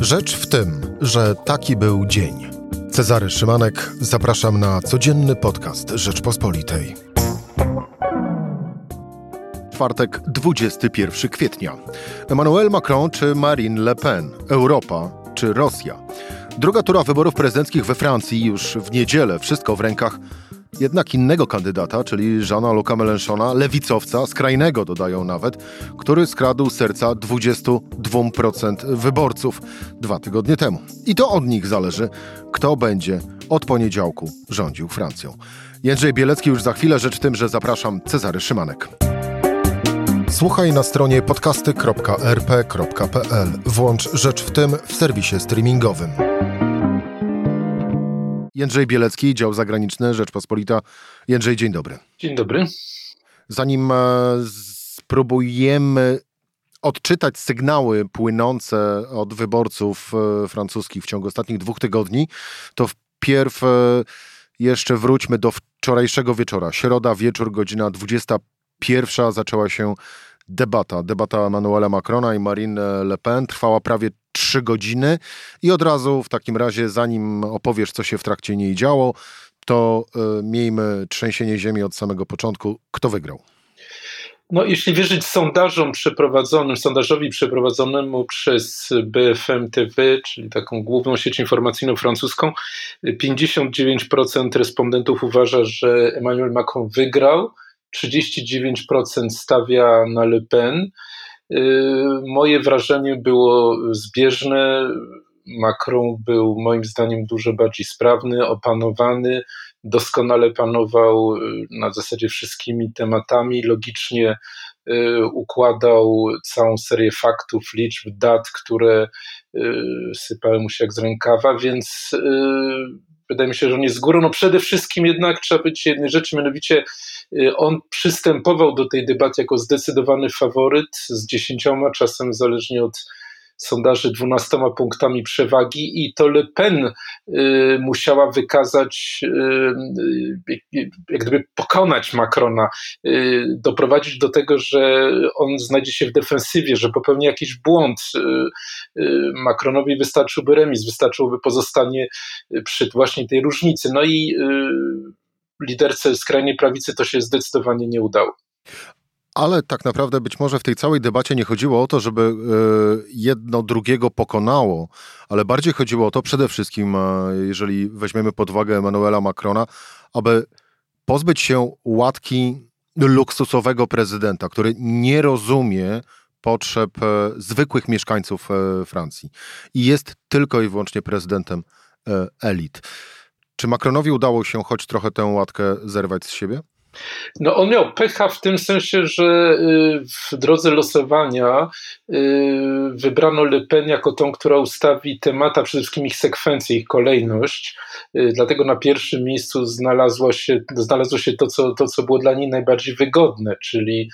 Rzecz w tym, że taki był dzień. Cezary Szymanek, zapraszam na codzienny podcast Rzeczpospolitej. Czwartek, 21 kwietnia. Emmanuel Macron czy Marine Le Pen? Europa czy Rosja? Druga tura wyborów prezydenckich we Francji już w niedzielę, wszystko w rękach jednak innego kandydata, czyli Jeana Luca Mélenchona, lewicowca, skrajnego dodają nawet, który skradł serca 22% wyborców dwa tygodnie temu. I to od nich zależy, kto będzie od poniedziałku rządził Francją. Jędrzej Bielecki już za chwilę, rzecz w tym, że zapraszam Cezary Szymanek. Słuchaj na stronie podcasty.rp.pl. Włącz Rzecz w tym w serwisie streamingowym. Jędrzej Bielecki, dział zagraniczny, Rzeczpospolita. Jędrzej, dzień dobry. Dzień dobry. Zanim e, spróbujemy odczytać sygnały płynące od wyborców e, francuskich w ciągu ostatnich dwóch tygodni, to wpierw e, jeszcze wróćmy do wczorajszego wieczora. Środa, wieczór, godzina 21 zaczęła się debata. Debata Emmanuela Macrona i Marine Le Pen trwała prawie trzy godziny i od razu w takim razie, zanim opowiesz, co się w trakcie niej działo, to y, miejmy trzęsienie ziemi od samego początku. Kto wygrał? No, jeśli wierzyć sondażom przeprowadzonym, sondażowi przeprowadzonemu przez BFM TV, czyli taką główną sieć informacyjną francuską, 59% respondentów uważa, że Emmanuel Macron wygrał, 39% stawia na Le Pen. Y, moje wrażenie było zbieżne. Macron był moim zdaniem dużo bardziej sprawny, opanowany, doskonale panował y, na zasadzie wszystkimi tematami, logicznie y, układał całą serię faktów, liczb, dat, które sypały mu się jak z rękawa, więc wydaje mi się, że on jest z górą. No przede wszystkim jednak trzeba być jednej rzeczy, mianowicie y, on przystępował do tej debaty jako zdecydowany faworyt z dziesięcioma, czasem zależnie od sondaży dwunastoma punktami przewagi i to Le Pen y, musiała wykazać, y, y, jak gdyby pokonać Macrona, doprowadzić do tego, że on znajdzie się w defensywie, że popełni jakiś błąd. Macronowi wystarczyłby remis, wystarczyłoby pozostanie przy właśnie tej różnicy. No i liderce skrajnej prawicy to się zdecydowanie nie udało. Ale tak naprawdę być może w tej całej debacie nie chodziło o to, żeby e, jedno drugiego pokonało, ale bardziej chodziło o to przede wszystkim, e, jeżeli weźmiemy pod uwagę Emmanuela Macrona, aby pozbyć się łatki luksusowego prezydenta, który nie rozumie potrzeb e, zwykłych mieszkańców Francji i jest tylko i wyłącznie prezydentem elit. Czy Macronowi udało się choć trochę tę łatkę zerwać z siebie? No on miał pecha w tym sensie, że y, w drodze losowania y, wybrano Le Pen jako tą, która ustawi temata, przede wszystkim ich sekwencję, ich kolejność. Y, dlatego na pierwszym miejscu znalazło się, znalazło się to, co, to, co było dla niej najbardziej wygodne, czyli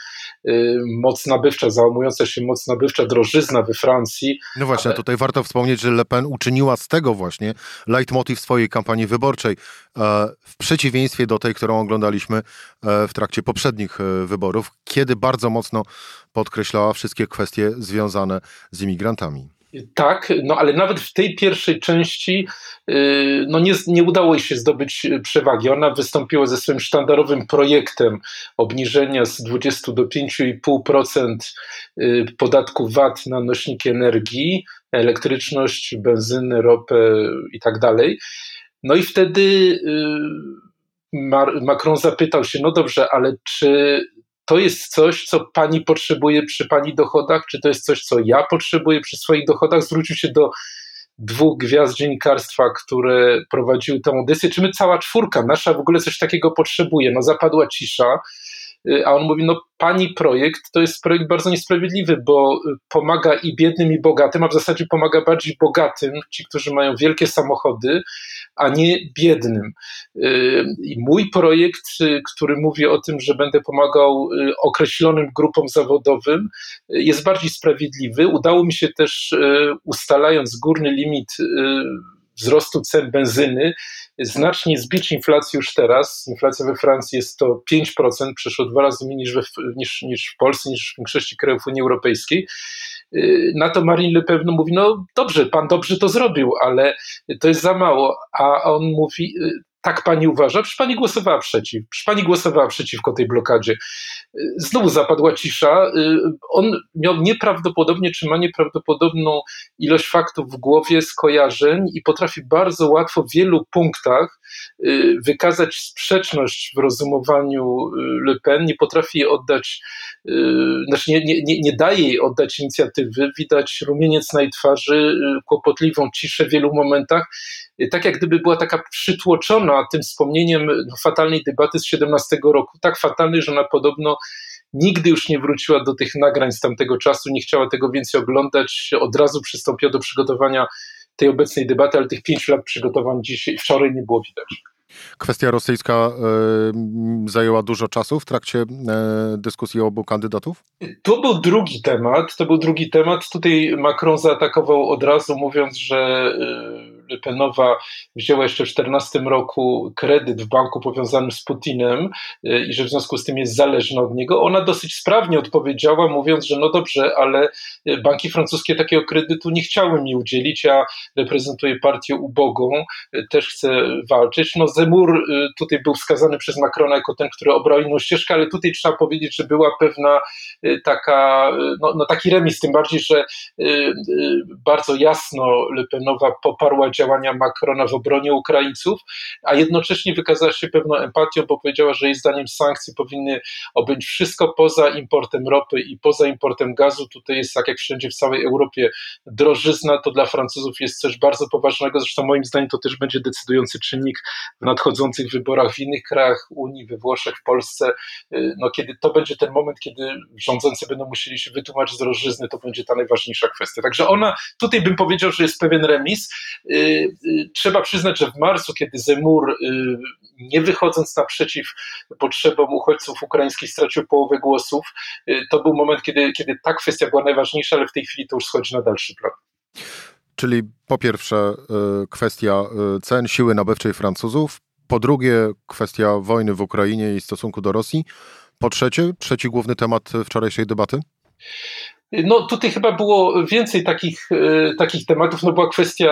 moc nabywcza, załamująca się moc nabywcza, drożyzna we Francji. No właśnie, ale... tutaj warto wspomnieć, że Le Pen uczyniła z tego właśnie leitmotiv swojej kampanii wyborczej, e, w przeciwieństwie do tej, którą oglądaliśmy w trakcie poprzednich e, wyborów, kiedy bardzo mocno podkreślała wszystkie kwestie związane z imigrantami. Tak, no ale nawet w tej pierwszej części y, no nie, nie udało jej się zdobyć przewagi. Ona wystąpiła ze swoim sztandarowym projektem obniżenia z 20 do 5,5% y, podatku VAT na nośniki energii, elektryczność, benzynę, ropę i tak dalej. No i wtedy Macron zapytał się, no dobrze, ale czy to jest coś, co pani potrzebuje przy pani dochodach, czy to jest coś, co ja potrzebuję przy swoich dochodach? Zwrócił się do dwóch gwiazd dziennikarstwa, które prowadziły tę audycję, czy my cała czwórka nasza w ogóle coś takiego potrzebuje? No zapadła cisza. Y, a on mówi, no pani projekt to jest projekt bardzo niesprawiedliwy, bo y, pomaga i biednym, i bogatym, a w zasadzie pomaga bardziej bogatym, ci, którzy mają wielkie samochody, a nie biednym. Y, I mój projekt, który mówi o tym, że będę pomagał określonym grupom zawodowym, jest bardziej sprawiedliwy. Udało mi się też, ustalając górny limit wzrostu cen benzyny, znacznie zbić inflację już teraz. Inflacja we Francji jest to 5%, przeszło dwa razy mniej niż, niż, niż w Polsce, niż w większości krajów Unii Europejskiej. Na to Marine Le Pen mówi, no dobrze, pan dobrze to zrobił, ale to jest za mało. A on mówi, tak pani uważa? Przecież pani głosowała przeciw. Przecież pani głosowała przeciwko tej blokadzie. Znowu zapadła cisza. On miał nieprawdopodobnie, czy ma nieprawdopodobną ilość faktów w głowie, skojarzeń i potrafi bardzo łatwo w wielu punktach y, wykazać sprzeczność w rozumowaniu y, Le Pen. Nie potrafi oddać, y, znaczy nie, nie, nie daje jej oddać inicjatywy. Widać rumieniec na jej twarzy, kłopotliwą ciszę w wielu momentach tak jak gdyby była taka przytłoczona tym wspomnieniem no, fatalnej debaty z 17 roku, tak fatalnej, że ona podobno nigdy już nie wróciła do tych nagrań z tamtego czasu, nie chciała tego więcej oglądać, od razu przystąpiła do przygotowania tej obecnej debaty, ale tych pięciu lat przygotowań dzisiaj, wczoraj nie było widać. Kwestia rosyjska y, zajęła dużo czasu w trakcie y, dyskusji obu kandydatów? To był drugi temat. To był drugi temat. Tutaj Macron zaatakował od razu, mówiąc, że y, Penowa wzięła jeszcze w 2014 roku kredyt w banku powiązanym z Putinem y, i że w związku z tym jest zależna od niego. Ona dosyć sprawnie odpowiedziała, mówiąc, że no dobrze, ale y, banki francuskie takiego kredytu nie chciały mi udzielić. Ja reprezentuję partię ubogą, y, też chcę walczyć. No Zemur tutaj był wskazany przez Macrona jako ten, który obrał inną ścieżkę, ale tutaj trzeba powiedzieć, że była pewna taka, no, no taki remis, tym bardziej, że bardzo jasno Le Penowa poparła działania Macrona w obronie Ukraińców, a jednocześnie wykazała się pewną empatią, bo powiedziała, że jej zdaniem sankcje powinny objąć wszystko poza importem ropy i poza importem gazu. Tutaj jest tak jak wszędzie w całej Europie drożyzna, to dla Francuzów jest coś bardzo poważnego. Zresztą moim zdaniem to też będzie decydujący czynnik w nadchodzących wyborach w innych krajach Unii, we Włoszech, w Polsce. No, kiedy to będzie ten moment, kiedy rządzący będą musieli się wytłumaczyć z drożyzny, to będzie ta najważniejsza kwestia. Także ona, tutaj bym powiedział, że jest pewien remis. Y, trzeba przyznać, że w marcu, kiedy Zemur, y, nie wychodząc naprzeciw potrzebom uchodźców ukraińskich, stracił połowę głosów, y, to był moment, kiedy, kiedy ta kwestia była najważniejsza, ale w tej chwili to już schodzi na dalszy plan. Czyli po pierwsze kwestia cen siły nabywczej Francuzów, po drugie kwestia wojny w Ukrainie i stosunku do Rosji, po trzecie, trzeci główny temat wczorajszej debaty? No tutaj chyba było więcej takich, e, takich tematów. No była kwestia,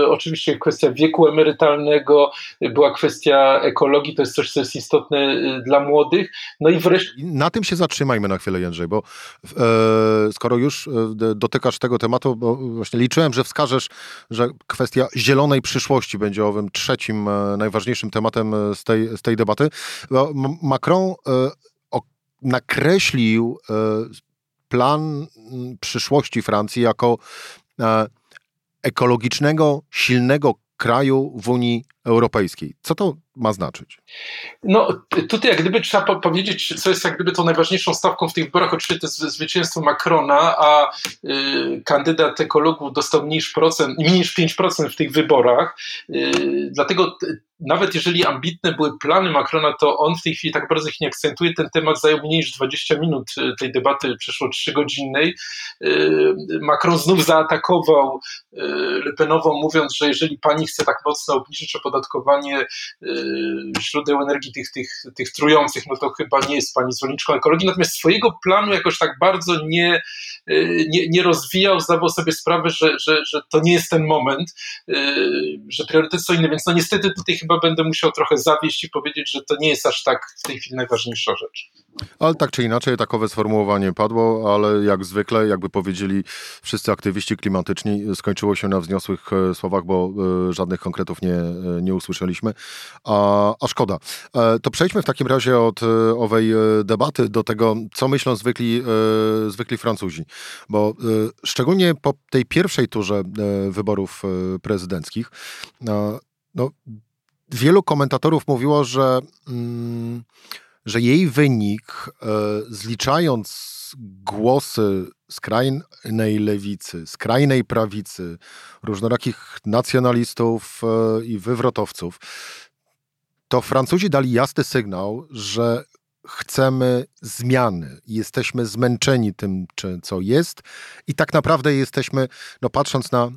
e, oczywiście kwestia wieku emerytalnego, była kwestia ekologii, to jest coś, co jest istotne e, dla młodych. No i wreszcie... Na tym się zatrzymajmy na chwilę, Jędrzej, bo e, skoro już dotykasz tego tematu, bo właśnie liczyłem, że wskażesz, że kwestia zielonej przyszłości będzie owym trzecim najważniejszym tematem z tej, z tej debaty. Macron e, nakreślił plan mm, przyszłości Francji jako e, ekologicznego, silnego kraju w Unii Europejskiej. Co to ma znaczyć? No, tutaj jak gdyby trzeba powiedzieć, co jest jak gdyby tą najważniejszą stawką w tych wyborach, oczywiście to jest zwycięstwo Macrona, a y, kandydat ekologów dostał mniej niż, procent, mniej niż 5% w tych wyborach. Y, dlatego nawet jeżeli ambitne były plany Macrona, to on w tej chwili tak bardzo ich nie akcentuje. Ten temat zajął mniej niż 20 minut y, tej debaty, przeszło 3-godzinnej. Y, Macron znów zaatakował y, Le Penową, mówiąc, że jeżeli pani chce tak mocno obniżyć opodatkowanie źródeł energii tych, tych, tych trujących, no to chyba nie jest pani zwolenniczką ekologii. Natomiast swojego planu jakoś tak bardzo nie, nie, nie rozwijał, zdawał sobie sprawę, że, że, że to nie jest ten moment, że priorytety są inne. Więc no niestety tutaj chyba będę musiał trochę zawieść i powiedzieć, że to nie jest aż tak w tej chwili najważniejsza rzecz. Ale tak czy inaczej, takowe sformułowanie padło, ale jak zwykle, jakby powiedzieli wszyscy aktywiści klimatyczni, skończyło się na wzniosłych e, słowach, bo e, żadnych konkretów nie, e, nie usłyszeliśmy, a, a szkoda. To przejdźmy w takim razie od owej debaty do tego, co myślą zwykli, zwykli Francuzi, bo szczególnie po tej pierwszej turze wyborów prezydenckich, no, wielu komentatorów mówiło, że, mm, że jej wynik, e, zliczając głosy skrajnej lewicy, skrajnej prawicy, różnorakich nacjonalistów e, i wywrotowców, to Francuzi dali jasny sygnał, że chcemy zmiany, jesteśmy zmęczeni tym, co jest i tak naprawdę jesteśmy, no patrząc na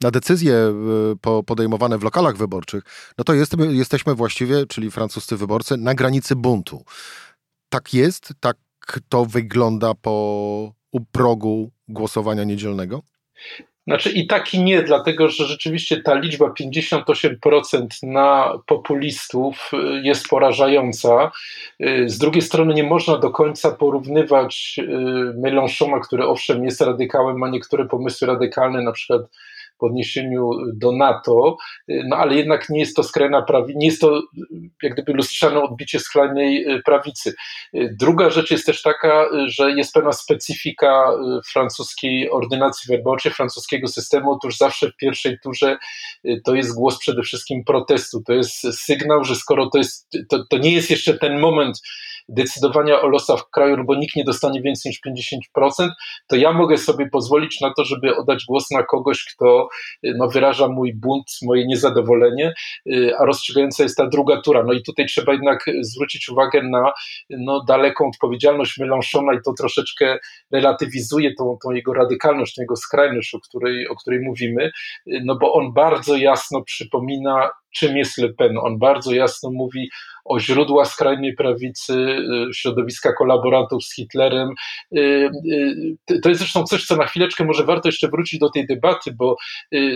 na decyzje e, podejmowane w lokalach wyborczych, no to jest, jesteśmy właściwie, czyli francuscy wyborcy, na granicy buntu. Tak jest, tak to wygląda po progu głosowania niedzielnego? Znaczy i tak i nie, dlatego że rzeczywiście ta liczba 58% na populistów y, jest porażająca. Y, z drugiej strony nie można do końca porównywać y, Mélenchona, który owszem jest radykałem, ma niektóre pomysły radykalne, na przykład w odniesieniu do NATO, no ale jednak nie jest to skrajna prawica, nie jest to jak gdyby lustrzane odbicie skrajnej y, prawicy. Y, druga rzecz jest też taka, że jest pewna specyfika y, francuskiej ordynacji wyborczej, francuskiego systemu. Otóż zawsze w pierwszej turze to jest głos przede wszystkim protestu. To jest sygnał, że skoro to jest, to, to nie jest jeszcze ten moment, decydowania o losach kraju, bo nikt nie dostanie więcej niż 50%, to ja mogę sobie pozwolić na to, żeby oddać głos na kogoś, kto y, no, wyraża mój bunt, moje niezadowolenie, y, a rozstrzygająca jest ta druga tura. No i tutaj trzeba jednak zwrócić uwagę na no, daleką odpowiedzialność Mélenchona i to troszeczkę relatywizuje tą, tą jego radykalność, tą jego skrajność, o której, o której mówimy, y, no bo on bardzo jasno przypomina czym jest Le Pen. On bardzo jasno mówi o źródłach skrajnej prawicy, y, środowiska kolaborantów z Hitlerem. Y, y, to jest zresztą coś, co na chwileczkę może warto jeszcze wrócić do tej debaty, bo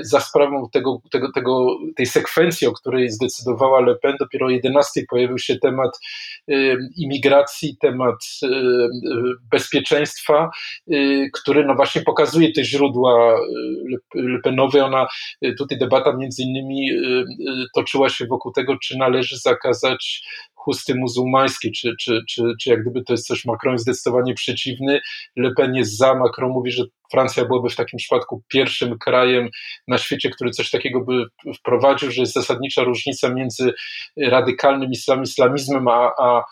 za sprawą tego, tego, tego, tej sekwencji, o której zdecydowała Le Pen, dopiero o 11 pojawił się temat imigracji, temat bezpieczeństwa, który no właśnie pokazuje te źródła Le Penowe. Ona, tutaj debata między innymi toczyła się wokół tego, czy należy zakazać chusty muzułmańskiej, czy, czy, czy, czy jak gdyby to jest coś, Macron jest zdecydowanie przeciwny, Le Pen jest za, Macron mówi, że Francja byłaby w takim przypadku pierwszym krajem na świecie, który coś takiego by wprowadził, że jest zasadnicza różnica między radykalnym islam, islamizmem, a, a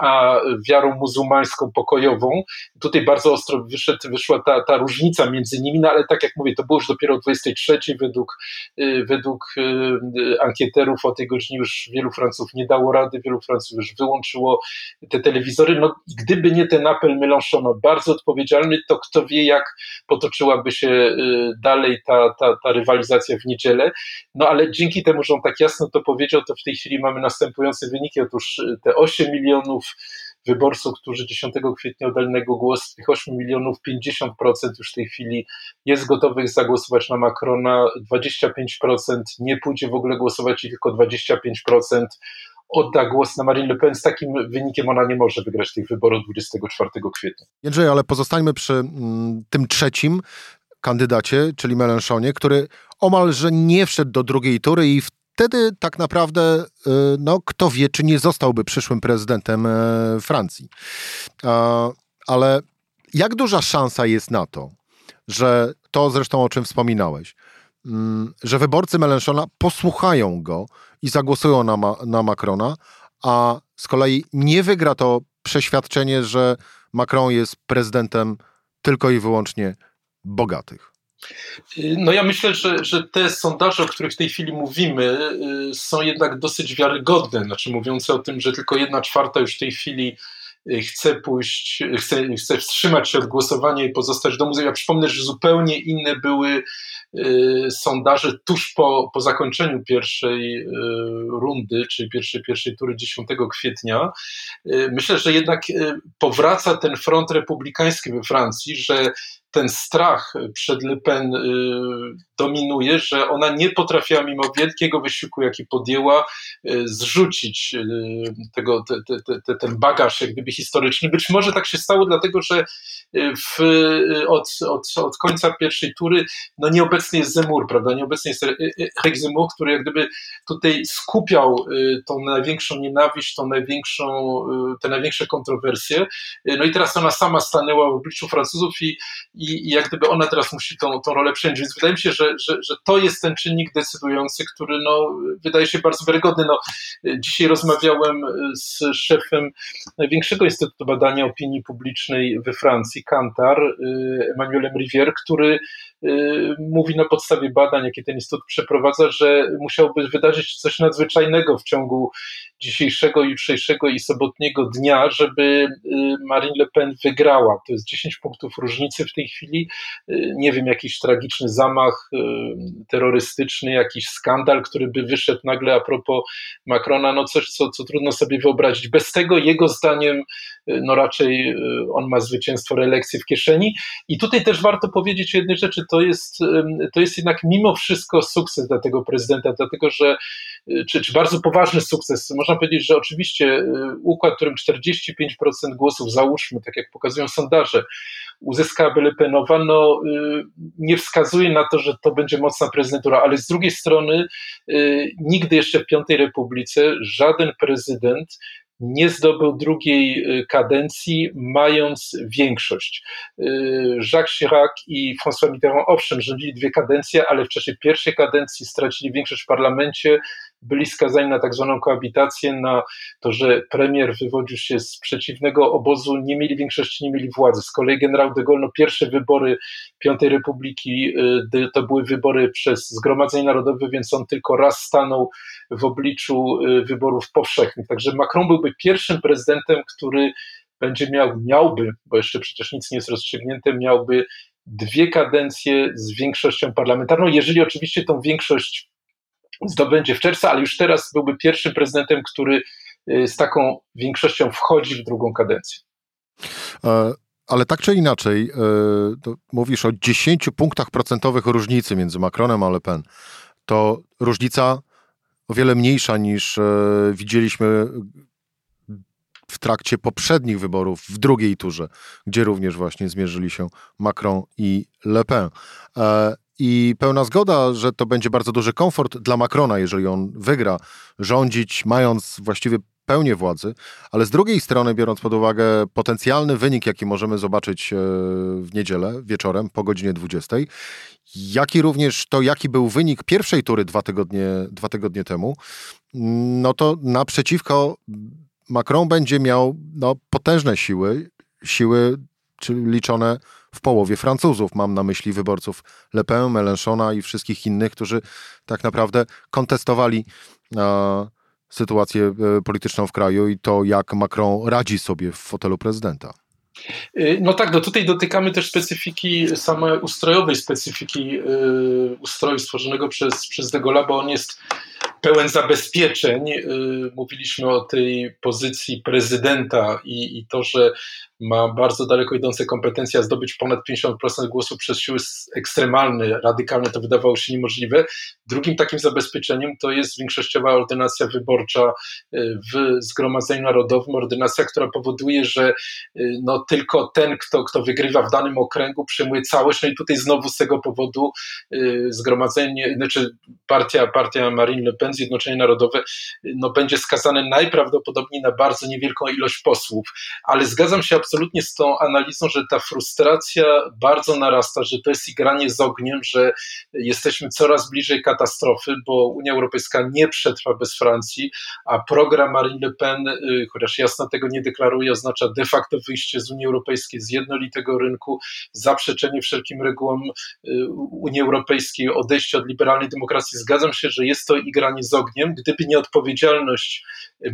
a wiarą muzułmańską pokojową. Tutaj bardzo ostro wyszedł, wyszła ta, ta różnica między nimi, no ale tak jak mówię, to było już dopiero o 23 według, y, według y, ankieterów o tej godzinie już wielu Franców nie dało rady, wielu Franców już wyłączyło te telewizory. No, gdyby nie ten apel Mélenchona, bardzo odpowiedzialny, to kto wie, jak potoczyłaby się y, dalej ta, ta, ta rywalizacja w niedzielę. No ale dzięki temu, że on tak jasno to powiedział, to w tej chwili mamy następujące wyniki. Otóż te 8 milionów milionów wyborców, którzy 10 kwietnia oddali jego głos, tych 8 milionów 50% już w tej chwili jest gotowych zagłosować na Macrona, 25% nie pójdzie w ogóle głosować i tylko 25% odda głos na Marine Le Pen. Z takim wynikiem ona nie może wygrać tych wyborów 24 kwietnia. Jędrzej, ale pozostańmy przy mm, tym trzecim kandydacie, czyli Melenchonie, który omalże nie wszedł do drugiej tury i w wtedy tak naprawdę, y, no, kto wie, czy nie zostałby przyszłym prezydentem e, Francji. Ale jak duża szansa jest na to, że to zresztą o czym wspominałeś, mm, że wyborcy Melenchona posłuchają go i zagłosują na, na Macrona, a z kolei nie wygra to przeświadczenie, że Macron jest prezydentem tylko i wyłącznie bogatych. No ja myślę, że, że te sondaże, o których w tej chwili mówimy, y, są jednak dosyć wiarygodne, znaczy mówiące o tym, że tylko jedna czwarta już w tej chwili y, chce pójść, chce, chce wstrzymać się od głosowania i pozostać w domu. Ja przypomnę, że zupełnie inne były y, sondaże tuż po, po zakończeniu pierwszej rundy, czyli pierwszej, pierwszej tury 10 kwietnia. Myślę, że jednak powraca ten front republikański we Francji, że ten strach przed Le Pen y, dominuje, że ona nie potrafiła mimo wielkiego wysiłku, jaki podjęła, y, zrzucić y, tego, te, te, te, ten bagaż jak gdyby historyczny. Być może tak się stało, dlatego że w, od, od, od końca pierwszej tury no nieobecny jest Zemur, prawda? Nieobecny jest Rick Zemur, który jak gdyby tutaj skupiał tą największą nienawiść, tą największą, te największe kontrowersje. No i teraz ona sama stanęła w obliczu Francuzów i i, i jak gdyby ona teraz musi tą, tą rolę przejąć. Więc wydaje mi się, że, że, że to jest ten czynnik decydujący, który no, wydaje się bardzo wiarygodny. No, dzisiaj rozmawiałem z szefem największego Instytutu Badania Opinii Publicznej we Francji, Kantar, y, Emmanuelem Rivière, który mówi na podstawie badań, jakie ten instytut przeprowadza, że musiałoby wydarzyć coś nadzwyczajnego w ciągu dzisiejszego, jutrzejszego i sobotniego dnia, żeby y, Marine Le Pen wygrała. To jest 10 punktów różnicy w tej chwili. Y, nie wiem, jakiś tragiczny zamach y, terrorystyczny, jakiś skandal, który by wyszedł nagle a propos Macrona, no coś, co, co trudno sobie wyobrazić. Bez tego, jego zdaniem, no raczej on ma zwycięstwo reelekcji w kieszeni. I tutaj też warto powiedzieć jednej rzeczy, to jest, to jest jednak mimo wszystko sukces dla tego prezydenta, dlatego że, czy, czy bardzo poważny sukces. Można powiedzieć, że oczywiście y, układ, którym 45% głosów, załóżmy, tak jak pokazują sondaże, uzyskałaby Le Penowa, no, y, nie wskazuje na to, że to będzie mocna prezydentura, ale z drugiej strony y, nigdy jeszcze w Piątej Republice żaden prezydent nie zdobył drugiej kadencji, mając większość. Jacques Chirac i François Mitterrand, owszem, rządzili dwie kadencje, ale w czasie pierwszej kadencji stracili większość w parlamencie, byli skazani na tak zwaną koabitację, na to, że premier wywodził się z przeciwnego obozu, nie mieli większości, nie mieli władzy. Z kolei generał de Gaulle, no pierwsze wybory Piątej Republiki y, to były wybory przez Zgromadzenie Narodowe, więc on tylko raz stanął w obliczu y, wyborów powszechnych. Także Macron byłby pierwszym prezydentem, który będzie miał, miałby, bo jeszcze przecież nic nie jest rozstrzygnięte, miałby dwie kadencje z większością parlamentarną, jeżeli oczywiście tą większość zdobędzie w czerwcu, ale już teraz byłby pierwszym prezydentem, który y, z taką większością wchodzi w drugą kadencję. E, ale tak czy inaczej, e, mówisz o 10 punktach procentowych różnicy między Macronem a Le Pen. To różnica o wiele mniejsza niż e, widzieliśmy w trakcie poprzednich wyborów w drugiej turze, gdzie również właśnie zmierzyli się Macron i Le Pen i pełna zgoda, że to będzie bardzo duży komfort dla Macrona, jeżeli on wygra, rządzić, mając właściwie pełnię władzy, ale z drugiej strony, biorąc pod uwagę potencjalny wynik, jaki możemy zobaczyć e, w niedzielę wieczorem po godzinie 20, jaki również to, jaki był wynik pierwszej tury dwa tygodnie, dwa tygodnie temu, no to naprzeciwko Macron będzie miał no, potężne siły, siły czyli liczone w połowie Francuzów. Mam na myśli wyborców Le Pen, Mélenchona i wszystkich innych, którzy tak naprawdę kontestowali e, sytuację e, polityczną w kraju i to, jak Macron radzi sobie w fotelu prezydenta. Y, no tak, no tutaj dotykamy też specyfiki samej ustrojowej specyfiki yy, ustroju stworzonego przez, przez De Gaulle, bo on jest pełen zabezpieczeń. Yy, mówiliśmy o tej pozycji prezydenta i, i to, że ma bardzo daleko idące kompetencje, a zdobyć ponad 50% głosów przez siły ekstremalne, radykalne, to wydawało się niemożliwe. Drugim takim zabezpieczeniem to jest większościowa ordynacja wyborcza y, w Zgromadzeniu Narodowym, ordynacja, która powoduje, że y, no, tylko ten, kto, kto wygrywa w danym okręgu, przyjmuje całość. No i tutaj znowu z tego powodu y, Zgromadzenie, znaczy partia, partia Marine Le Pen, Zjednoczenie Narodowe, no, będzie skazane najprawdopodobniej na bardzo niewielką ilość posłów. Ale zgadzam się absolutnie absolutnie z tą analizą, że ta frustracja bardzo narasta, że to jest igranie z ogniem, że jesteśmy coraz bliżej katastrofy, bo Unia Europejska nie przetrwa bez Francji, a program Marine Le Pen, y, chociaż jasno tego nie deklaruje, oznacza de facto wyjście z Unii Europejskiej, z jednolitego rynku, zaprzeczenie wszelkim regułom y, Unii Europejskiej, odejście od liberalnej demokracji. Zgadzam się, że jest to igranie z ogniem. Gdyby nie odpowiedzialność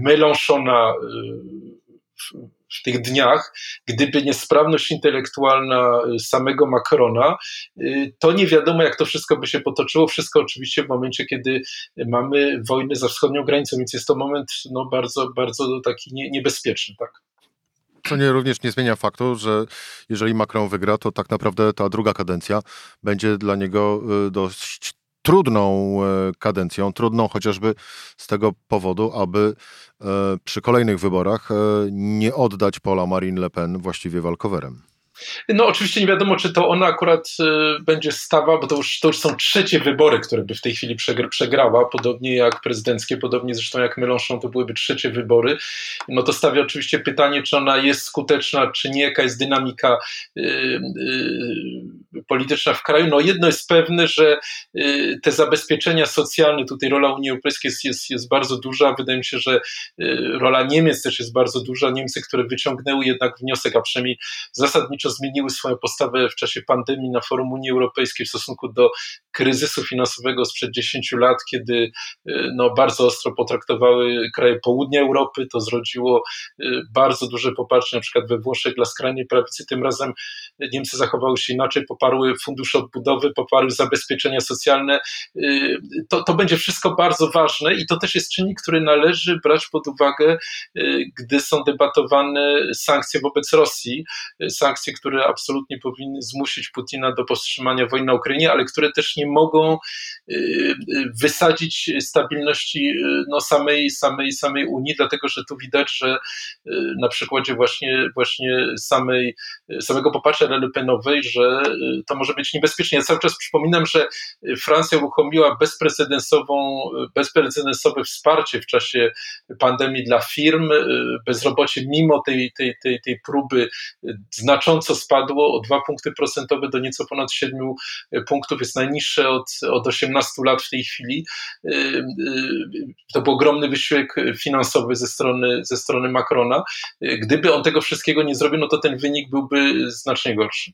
Mélenchona y, w tych dniach, gdyby nie sprawność intelektualna y, samego Macrona, y, to nie wiadomo, jak to wszystko by się potoczyło. Wszystko oczywiście w momencie, kiedy mamy wojnę za wschodnią granicą, więc jest to moment no, bardzo, bardzo taki nie, niebezpieczny. Tak. Co nie, również nie zmienia faktu, że jeżeli Macron wygra, to tak naprawdę ta druga kadencja będzie dla niego dość trudną e, kadencją, trudną chociażby z tego powodu, aby e, przy kolejnych wyborach e, nie oddać pola Marine Le Pen właściwie walkowerem. No oczywiście nie wiadomo, czy to ona akurat y, będzie stawa, bo to już, to już są trzecie wybory, które by w tej chwili przegrała, podobnie jak prezydenckie, podobnie zresztą jak Mélenchon, to byłyby trzecie wybory. No to stawia oczywiście pytanie, czy ona jest skuteczna, czy nie, jaka jest dynamika y, y, polityczna w kraju. No jedno jest pewne, że y, te zabezpieczenia socjalne, tutaj rola Unii Europejskiej jest, jest, jest bardzo duża. Wydaje mi się, że y, rola Niemiec też jest bardzo duża. Niemcy, które wyciągnęły jednak wniosek, a przynajmniej zasadniczo zmieniły swoją postawę w czasie pandemii na forum Unii Europejskiej w stosunku do kryzysu finansowego sprzed 10 lat, kiedy no, bardzo ostro potraktowały kraje południa Europy. To zrodziło bardzo duże poparcie, na przykład we Włoszech dla skrajnej prawicy. Tym razem Niemcy zachowały się inaczej, poparły fundusze odbudowy, poparły zabezpieczenia socjalne. To, to będzie wszystko bardzo ważne i to też jest czynnik, który należy brać pod uwagę, gdy są debatowane sankcje wobec Rosji, sankcje, które absolutnie powinny zmusić Putina do powstrzymania wojny na Ukrainie, ale które też nie mogą y, y, wysadzić stabilności y, no, samej, samej, samej Unii, dlatego że tu widać, że na przykładzie właśnie, właśnie samej, samego poparcia Le Penowej, że to może być niebezpieczne. Ja cały czas przypominam, że Francja uruchomiła bezprecedensową, bezprecedensowe wsparcie w czasie pandemii dla firm. Bezrobocie mimo tej, tej, tej, tej próby znacząco spadło o dwa punkty procentowe do nieco ponad 7 punktów, jest najniższe od, od 18 lat w tej chwili. Y, y, to był ogromny wysiłek finansowy ze strony, ze strony Macrona. Gdyby on tego wszystkiego nie zrobił, no to ten wynik byłby znacznie gorszy.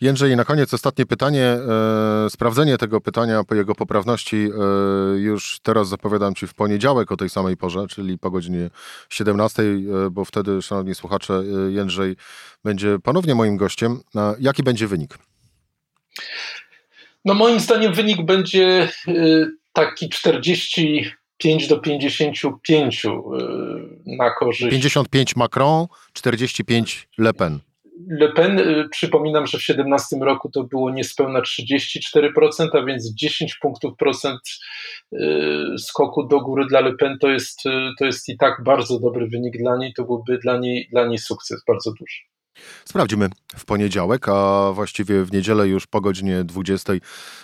Jędrzej, na koniec ostatnie pytanie. E, sprawdzenie tego pytania po jego poprawności e, już teraz zapowiadam Ci w poniedziałek o tej samej porze, czyli po godzinie 17, e, bo wtedy, szanowni słuchacze, Jędrzej będzie ponownie moim gościem. Jaki będzie wynik? No moim zdaniem wynik będzie taki 45 do 55 na korzyść. 55 Macron, 45 Le Pen. Le Pen, y, przypominam, że w 2017 roku to było niespełna 34%, a więc 10 punktów procent y, skoku do góry dla Le Pen to jest, y, to jest i tak bardzo dobry wynik dla niej, to byłby dla niej, dla niej sukces bardzo duży. Sprawdzimy w poniedziałek, a właściwie w niedzielę już po godzinie 20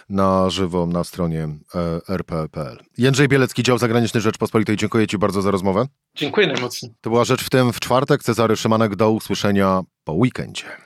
na żywo na stronie e, rp.pl. Jędrzej Bielecki, dział zagraniczny Rzeczpospolitej, dziękuję Ci bardzo za rozmowę. Dziękuję najmocniej. To była Rzecz w tym w czwartek. Cezary Szymanek, do usłyszenia po weekendzie.